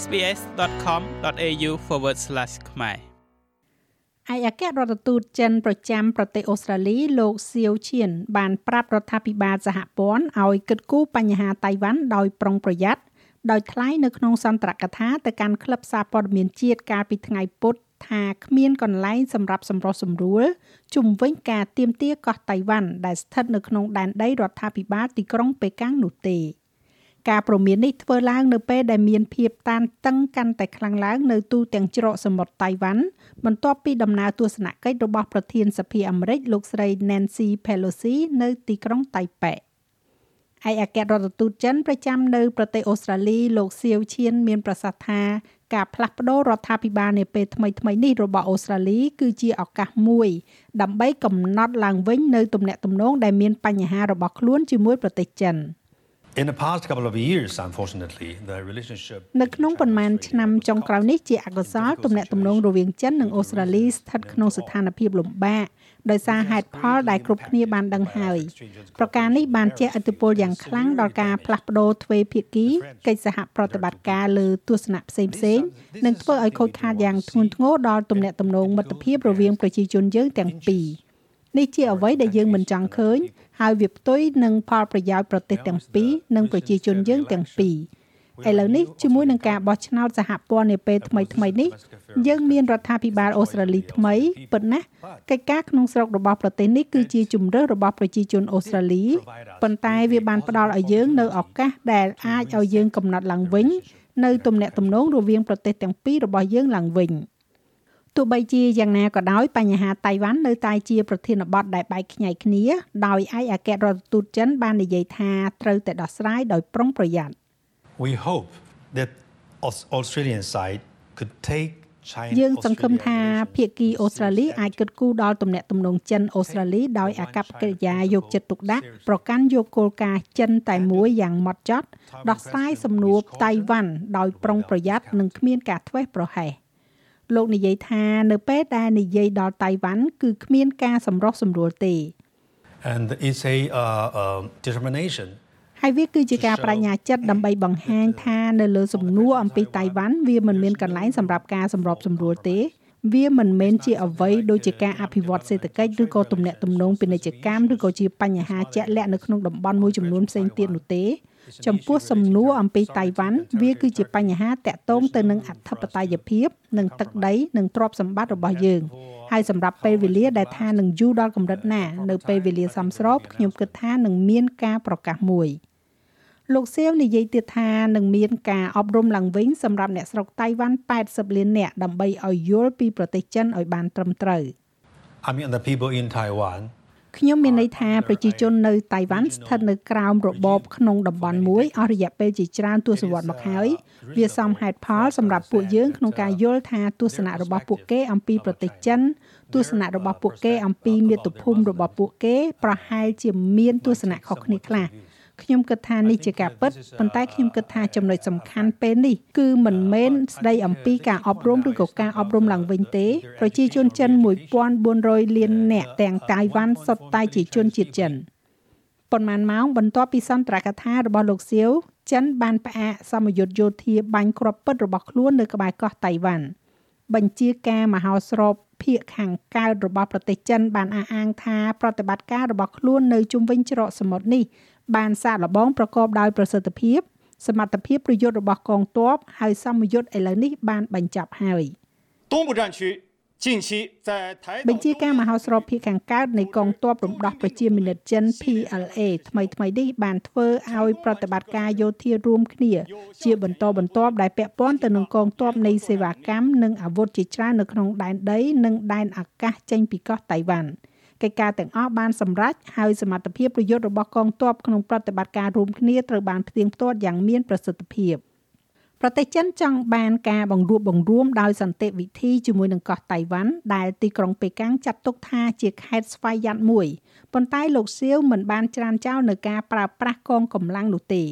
sbs.com.au/ ខ្មែរឯកអគ្គរដ្ឋទូតចិនប្រចាំប្រទេសអូស្ត្រាលីលោកសៀវឈៀនបានប្រាប់រដ្ឋាភិបាលសហព័ន្ធឲ្យគិតគូរបញ្ហាតៃវ៉ាន់ដោយប្រុងប្រយ័ត្នដោយថ្លែងនៅក្នុងសន្ទរកថាទៅកាន់ក្លឹបសារព័ត៌មានជាតិកាលពីថ្ងៃពុធថាគ្មានកន្លែងសម្រាប់សម្រុះសម្រួលជំវិញ ការទៀមទាកោះតៃវ៉ាន់ដែលស្ថិតនៅក្នុងដែនដីរដ្ឋាភិបាលទីក្រុងប៉េកាំងនោះទេ ការព្រមាននេះធ្វើឡើងនៅពេលដែលមានភាពតានតឹងកាន់តែខ្លាំងឡើងនៅទូទាំងច្រកសមុទ្រតៃវ៉ាន់បន្ទាប់ពីដំណើរទស្សនកិច្ចរបស់ប្រធានសភាអាមេរិកលោកស្រី Nancy Pelosi នៅទីក្រុងតៃប៉េឯអគ្គរដ្ឋទូតចិនប្រចាំនៅប្រទេសអូស្ត្រាលីលោកសៀវឈៀនមានប្រសាសន៍ថាការផ្លាស់ប្តូររដ្ឋាភិបាលនាពេលថ្មីៗនេះរបស់អូស្ត្រាលីគឺជាឱកាសមួយដើម្បីកំណត់ឡើងវិញនៅទំនាក់ទំនងដែលមានបញ្ហារបស់ខ្លួនជាមួយប្រទេសចិន។ In the past couple of years unfortunately the relationship នៅក្នុងប៉ុន្មានឆ្នាំចុងក្រោយនេះជាអកុសលទំនាក់ទំនងរវាងចិននិងអូស្ត្រាលីស្ថិតក្នុងស្ថានភាពលំបាកដោយសារហេតុផលដែលគ្រប់គ្នាបានដឹងហើយប្រការនេះបានជះឥទ្ធិពលយ៉ាងខ្លាំងដល់ការផ្លាស់ប្ដូរទ្វេភាគីកិច្ចសហប្រតិបត្តិការលើទស្សនៈផ្សេងផ្សេងនិងធ្វើឲ្យខូចខាតយ៉ាងធ្ងន់ធ្ងរដល់ទំនាក់ទំនងមិត្តភាពរវាងប្រជាជនយើងទាំងពីរ នេះជាអ្វីដែលយើងមិនចង់ឃើញហើយវាផ្ទុយនឹងផលប្រយោជន៍ប្រទេសទាំងពីរនិងប្រជាជនយើងទាំងពីរឥឡូវនេះជាមួយនឹងការបោះឆ្នោតសហព័ន្ធនាពេលថ្មីថ្មីនេះយើងមានរដ្ឋាភិបាលអូស្ត្រាលីថ្មីពិតណាស់កិច្ចការក្នុងស្រុករបស់ប្រទេសនេះគឺជាជំរើសរបស់ប្រជាជនអូស្ត្រាលីប៉ុន្តែវាបានផ្ដល់ឲ្យយើងនៅឱកាសដែលអាចឲ្យយើងកំណត់ឡើងវិញនៅទំនាក់ទំនងរវាងប្រទេសទាំងពីររបស់យើងឡើងវិញ។ ទោះបីជាយ៉ាងណាក៏ដោយបញ្ហាតៃវ៉ាន់នៅតែជាប្រធានបទដែលបែកខ្ញែកគ្នាដោយឯកអគ្គរដ្ឋទូតចិនបាននិយាយថាត្រូវតែដោះស្រាយដោយប្រុងប្រយ័ត្ន We hope that Australian side could take យើងសង្ឃឹមថាភាគីអូស្ត្រាលីអាចគិតគូរដល់ទំនាក់ទំនងចិនអូស្ត្រាលីដោយអាកប្បកិរិយាយកចិត្តទុកដាក់ប្រកាន់យកគោលការណ៍ចិនតែមួយយ៉ាងម៉ត់ចត់ដោះស្រាយសំណួរតៃវ៉ាន់ដោយប្រុងប្រយ័ត្ននិងគ្មានការធ្វេសប្រហែស លោកនិយាយថានៅពេលដែលនិយាយដល់តៃវ៉ាន់គឺគ្មានការសម្រុះសម្រួលទេ and it's a uh, uh, determination ហើយវាគឺជាការបញ្ញាចិត្តដើម្បីបង្ហាញថានៅលើសំណួរអំពីតៃវ៉ាន់វាមិនមានកន្លែងសម្រាប់ការសម្របសម្រួលទេ វាមិនមែនជាអ្វីដូចជាការអភិវឌ្ឍសេដ្ឋកិច្ចឬក៏ទំនាក់ទំនងពាណិជ្ជកម្មឬក៏ជាបញ្ហាជាក់លាក់នៅក្នុងតំបន់មួយចំនួនផ្សេងទៀតនោះទេ ចំពោះសំណួរអំពីតៃវ៉ាន់វាគឺជាបញ្ហាតាក់ទងទៅនឹងអធិបតេយ្យភាពនិងទឹកដីនិងទ្រព្យសម្បត្តិរបស់យើងហើយសម្រាប់ពេលវេលាដែលថានឹងយូរដល់កម្រិតណា នៅពេលវេលាសមស្របខ្ញុំគិតថានឹងមានការប្រកាសមួយលោកសៀវនិយាយទៀតថានឹងមានការអប់រំឡើងវិញសម្រាប់អ្នកស្រុកតៃវ៉ាន់80លាននាក់ដើម្បីឲ្យយល់ពីប្រទេសចិនឲ្យបានត្រឹមត្រូវ I mean the people in Taiwan ខ្ញុំមានន័យថាប្រជាជននៅតៃវ៉ាន់ស្ថិតនៅក្រោមរបបក្នុងតំបន់មួយអស់រយៈពេលជាច្រើនទសវត្សរ៍មកហើយវាសមហេតុផលសម្រាប់ពួកយើងក្នុងការយល់ថាទស្សនៈរបស់ពួកគេអំពីប្រទេសចិនទស្សនៈរបស់ពួកគេអំពីមាតុភូមិរបស់ពួកគេប្រហែលជាមានទស្សនៈខុសគ្នាខ្លះ ខ្ញុំគិតថានេះជាការពិតប៉ុន្តែខ្ញុំគិតថាចំណុចសំខាន់ពេលនេះគឺមិនមែនស្ដីអំពីការអប់រំឬក៏ការអប់រំឡើងវិញទេប្រជាជនចិន1400លាននាក់ទាំងតៃវ៉ាន់សុទ្ធតែជាជនជាតិចិនប៉ុន្មានម៉ោងបន្ទាប់ពីសន្ទរកថារបស់លោកសៀវចិនបានផ្អាកសមយុទ្ធយោធាបាញ់គ្រាប់ពិតរបស់ខ្លួននៅក្បែរកោះតៃវ៉ាន់បញ្ជាការមហោស្រព ភាគខាងកើតរបស់ប្រទេសចិនបានអះអាងថាប្រតិបត្តិការរបស់ខ្លួននៅជុំវិញច្រកសមុទ្រនេះបានសាកល្បងប្រកបដោយប្រសិទ្ធភាព សមត្ថភាពប្រយុទ្ធរបស់កងទ័ពហើយសមយុទ្ធឥឡូវនេះបានបញ្ចប់ហើយ东部战区 近期在台បញ្ជាការមហោស្រពភាគខាងកើតនៃកងទ័ពរំដោះប្រជាមានិតចិន PLA ថ្មីថ្មីនេះបានធ្វើឲ្យប្រតិបត្តិការយោធារួមគ្នា ជាបន្តបន្ទាប់ដែលពាក់ព័ន្ធទៅនឹងកងទ័ពនៃសេវាកម្មនិងអាវុធជាច្រើននៅក្នុងដែនដីនិងដែនអាកាសចេញពីកោះតៃវ៉ាន់។កិច្ចការទាំងអស់បានសម្រេចហើយសមត្ថភាពប្រយុទ្ធរបស់កងទ័ពក្នុងប្រតិបត្តិការរួមគ្នាត្រូវបានផ្ទៀងផ្ទាត់យ៉ាងមានប្រសិទ្ធភាព ប្រទេសចិនចង់បានការបង្រួបបង្រួមដោយសន្តិវិធីជាមួយនឹងកោះតៃវ៉ាន់ដែលទីក្រុងប៉េកាំងចាត់ទុកថាជាខេត្តស្វ័យយ័តមួយប៉ុន្តែលោកសៀវមិនបានច្រានចោលនៅការប្រើប្រាស់កងកម្លាំងនោះទេ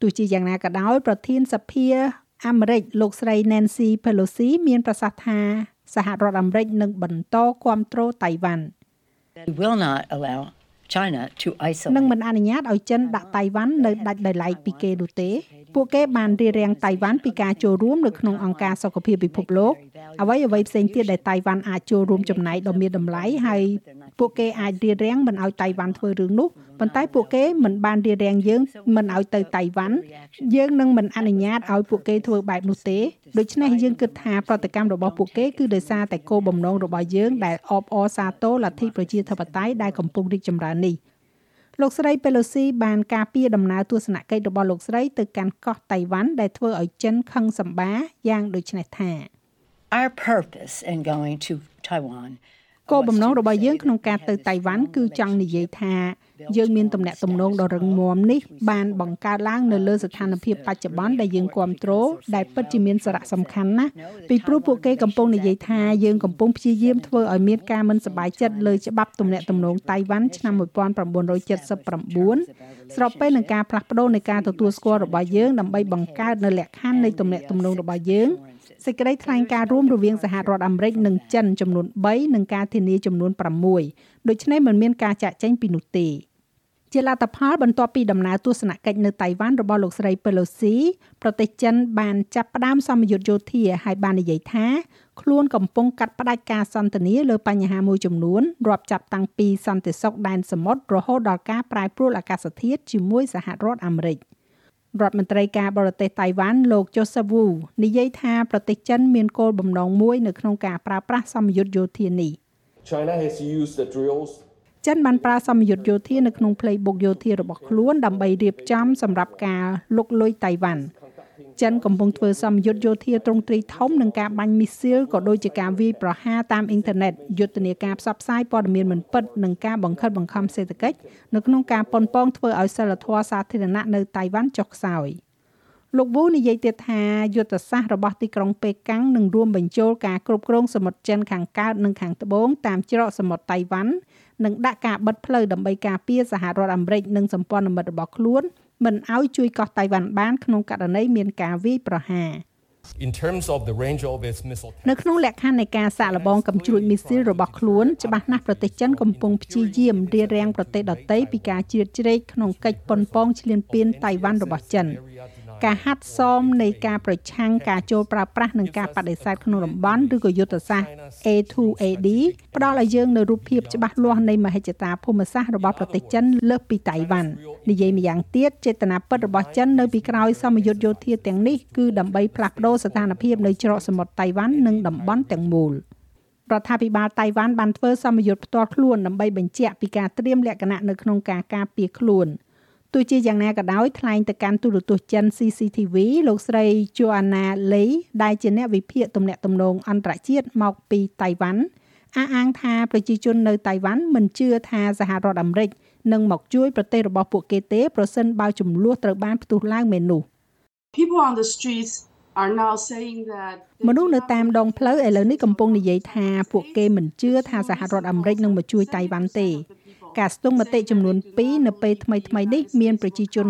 ទោះជាយ៉ាងណាក៏ដោយប្រធានសភាអាមេរិកលោកស្រី Nancy Pelosi មានប្រសាសន៍ថាសហរដ្ឋអាមេរិកនឹងបន្តគ្រប់គ្រងតៃវ៉ាន់ will not allow China to isolate នឹងមិនអនុញ្ញាតឲ្យចិនដាក់តៃវ៉ាន់នៅដាច់ដោយឡែកពីគេនោះទេ ពួកគេបានរៀបរៀងតៃវ៉ាន់ពីការចូលរួមនៅក្នុងអង្គការសុខភាពពិភពលោកអ្វីអ្វីផ្សេងទៀតដែលតៃវ៉ាន់អាចចូលរួមចំណែកដ៏មានតម្លៃហើយ ពួកគេអាចរៀបរៀងមិនឲ្យតៃវ៉ាន់ធ្វើរឿងនោះប៉ុន្តែពួកគេមិនបានរៀបរៀងយើងមិនឲ្យទៅតៃវ៉ាន់យើងនឹងមិនអនុញ្ញាតឲ្យពួកគេធ្វើបែបនោះទេដូច្នេះយើងគិតថាប្រតិកម្មរបស់ពួកគេគឺដោយសារតែគោលបំណងរបស់យើងដែលអបអរសាទរលទ្ធិប្រជាធិបតេយ្យដែលកំពុងរីកចម្រើននេះលោកស្រី Pelosi បានការពារដំណើរទស្សនកិច្ចរបស់លោកស្រីទៅកាន់កោះតៃវ៉ាន់ដែលធ្វើឲ្យចិនខឹងសម្បាយ៉ាងដូចនេះថា Our purpose in going to Taiwan គោលបំណងរបស់យើងក្នុងការទៅតៃវ៉ាន់គឺចង់និយាយថាយើងមានទំនាក់ទំនងដ៏រឹងមាំនេះបានបង្កើតឡើងនៅលើស្ថានភាពបច្ចុប្បន្នដែលយើងគ្រប់គ្រងដែលពិតជាមានសារៈសំខាន់ណាស់ពីព្រោះពួកគេកំពុងនិយាយថាយើងកំពុងព្យាយាមធ្វើឲ្យមានការមិនសប្បាយចិត្តលើច្បាប់ទំនាក់ទំនងតៃវ៉ាន់ឆ្នាំ1979ស្របពេលនឹងការផ្លាស់ប្ដូរនៃការទទួលស្គាល់របស់យើងដើម្បីបង្កើតនៅលក្ខខណ្ឌនៃទំនាក់ទំនងរបស់យើង សេចក្តីថ្លែងការណ៍រួមរវាងសហរដ្ឋអាមេរិកនិងចិនចំនួន3និងការធានាចំនួន6ដូច្នេះមិនមានការចាក់ចែងពីនោះទេជាលទ្ធផលបន្ទាប់ពីដំណើរទស្សនកិច្ចនៅតៃវ៉ាន់របស់លោកស្រី Pelosi ប្រទេសចិនបានចាប់ផ្ដើមសម្ពយុទ្ធយោធាហើយបាននិយាយថាខ្លួនកំពុងកាត់ផ្ដាច់ការសន្ទនាលើបញ្ហាមួយចំនួនរាប់ចាប់តាំងពីសន្តិសុខដែនសមុទ្ររហូតដល់ការប្រែប្រួលអាកាសធាតុជាមួយសហរដ្ឋអាមេរិក រដ្ឋមន្ត្រីការបរទេសតៃវ៉ាន់លោក Joseph Wu និយាយថាប្រទេសចិនមានគោលបំណងមួយនៅក្នុងការប្រើប្រាស់សម្ពយុទ្ធយោធានេះ China has used the drills ចិនបានប្រើសម្ពយុទ្ធយោធានៅក្នុង playbook យោធារបស់ខ្លួនដើម្បីរៀបចំសម្រាប់ការលុកលុយតៃវ៉ាន់ ចិនកំពុងធ្វើសម្ពយុទ្ធយោធាទ្រង់ទ្រីធំនឹងការបាញ់មីស៊ីលក៏ដូចជាការវាយប្រហារតាមអ៊ីនធឺណិតយុទ្ធនាការផ្សព្វផ្សាយព័ត៌មានមិនពិតនិងការបង្ខិតបង្ខំសេដ្ឋកិច្ចនៅក្នុងការប៉ុនប៉ងធ្វើឲ្យសិលធម៌សាធារណៈនៅតៃវ៉ាន់ចុះខ្សោយលោកវូនិយាយទៀតថាយុទ្ធសាស្ត្ររបស់ទីក្រុងប៉េកាំងនឹងរួមបញ្ចូលការគ្រប់គ្រងសមុទ្រចិនខាងកើតនិងខាងត្បូងតាមច្រកសមុទ្រតៃវ៉ាន់និងដាក់ការបិទផ្លូវដើម្បីការពារសហរដ្ឋអាមេរិកនិងសម្ព័ន្ធមិត្តរបស់ខ្លួន មិនឲ្យជួយកោះតៃវ៉ាន់បានក្នុងករណីមានការវាយប្រហារ in terms of the range of its missile នៅក្នុងលក្ខខណ្ឌនៃការសាកល្បងកំជ្រួចមីស៊ីលរបស់ខ្លួនច្បាស់ណាស់ប្រទេសចិនកំពុងព្យាយាមរារាំងប្រទេសដទៃពីការជ្រៀតជ្រែកក្នុងកិច្ចប៉ុនប៉ងឈ្លានពានតៃវ៉ាន់របស់ចិន ការហាត់សមនៃការប្រឆាំងការចូលប្រើប្រាស់និងការបដិសេធក្នុងតំបន់ឬក៏យុទ្ធសាស្ត្រ A2AD ផ្ដល់ឲ្យយើងនៅរូបភាពច្បាស់លាស់នៃមហិច្ឆតាភូមិសាស្ត្ររបស់ប្រទេសចិនលើសពីតៃវ៉ាន់និយាយម្យ៉ាងទៀតចេតនាពិតរបស់ចិននៅពីក្រោយសមយុទ្ធយោធាទាំងនេះគឺដើម្បីផ្លាស់ប្ដូរស្ថានភាពនៅច្រកសមុទ្រតៃវ៉ាន់និងតំបន់ទាំងមូលរដ្ឋាភិបាលតៃវ៉ាន់បានធ្វើសមយុទ្ធផ្ទាល់ខ្លួនដើម្បីបញ្ជាក់ពីការត្រៀមលក្ខណៈនៅក្នុងការការពារខ្លួន។ ទោះជាយ៉ាងណាក៏ដោយថ្លែងទៅកាន់ទូរទស្សន៍ចិន CCTV លោកស្រី Joanna Lei ដែលជាអ្នកវិភាគទំនាក់ទំនងអន្តរជាតិមកពីតៃវ៉ាន់អះអាងថាប្រជាជននៅតៃវ៉ាន់មិនជឿថាសហរដ្ឋអាមេរិកនឹងមកជួយប្រទេសរបស់ពួកគេទេប្រសិនបើចំនួនត្រូវបានផ្ទុះឡើងមែននោះ People on the streets are now saying that មនុស្សនៅតាមដងផ្លូវឥឡូវនេះកំពុងនិយាយថាពួកគេមិនជឿថាសហរដ្ឋអាមេរិកនឹងមកជួយតៃវ៉ាន់ទេ ការស្ទង់មតិចំនួន2នៅពេលថ្មីថ្មីនេះមានប្រជាជន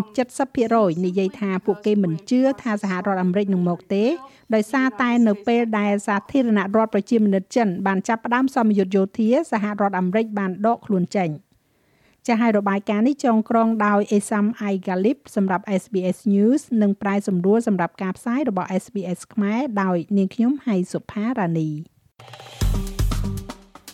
70%និយាយថាពួកគេមិនជឿថាសហរដ្ឋអាមេរិកនឹងមកទេដោយសារតែនៅពេលដែលសាធារណរដ្ឋប្រជាមានិតចិនបានចាប់ផ្ដើមសម្ពយុទ្ធយោធាសហរដ្ឋអាមេរិកបានដកខ្លួនចេញចាស់ហើយរបាយការណ៍នេះចងក្រងដោយ Esam Ai Galip សម្រាប់ SBS News និងប្រាយសម្រួលសម្រាប់ការផ្សាយរបស់ SBS ខ្មែរដោយនាងខ្ញុំហៃសុផារ៉ានី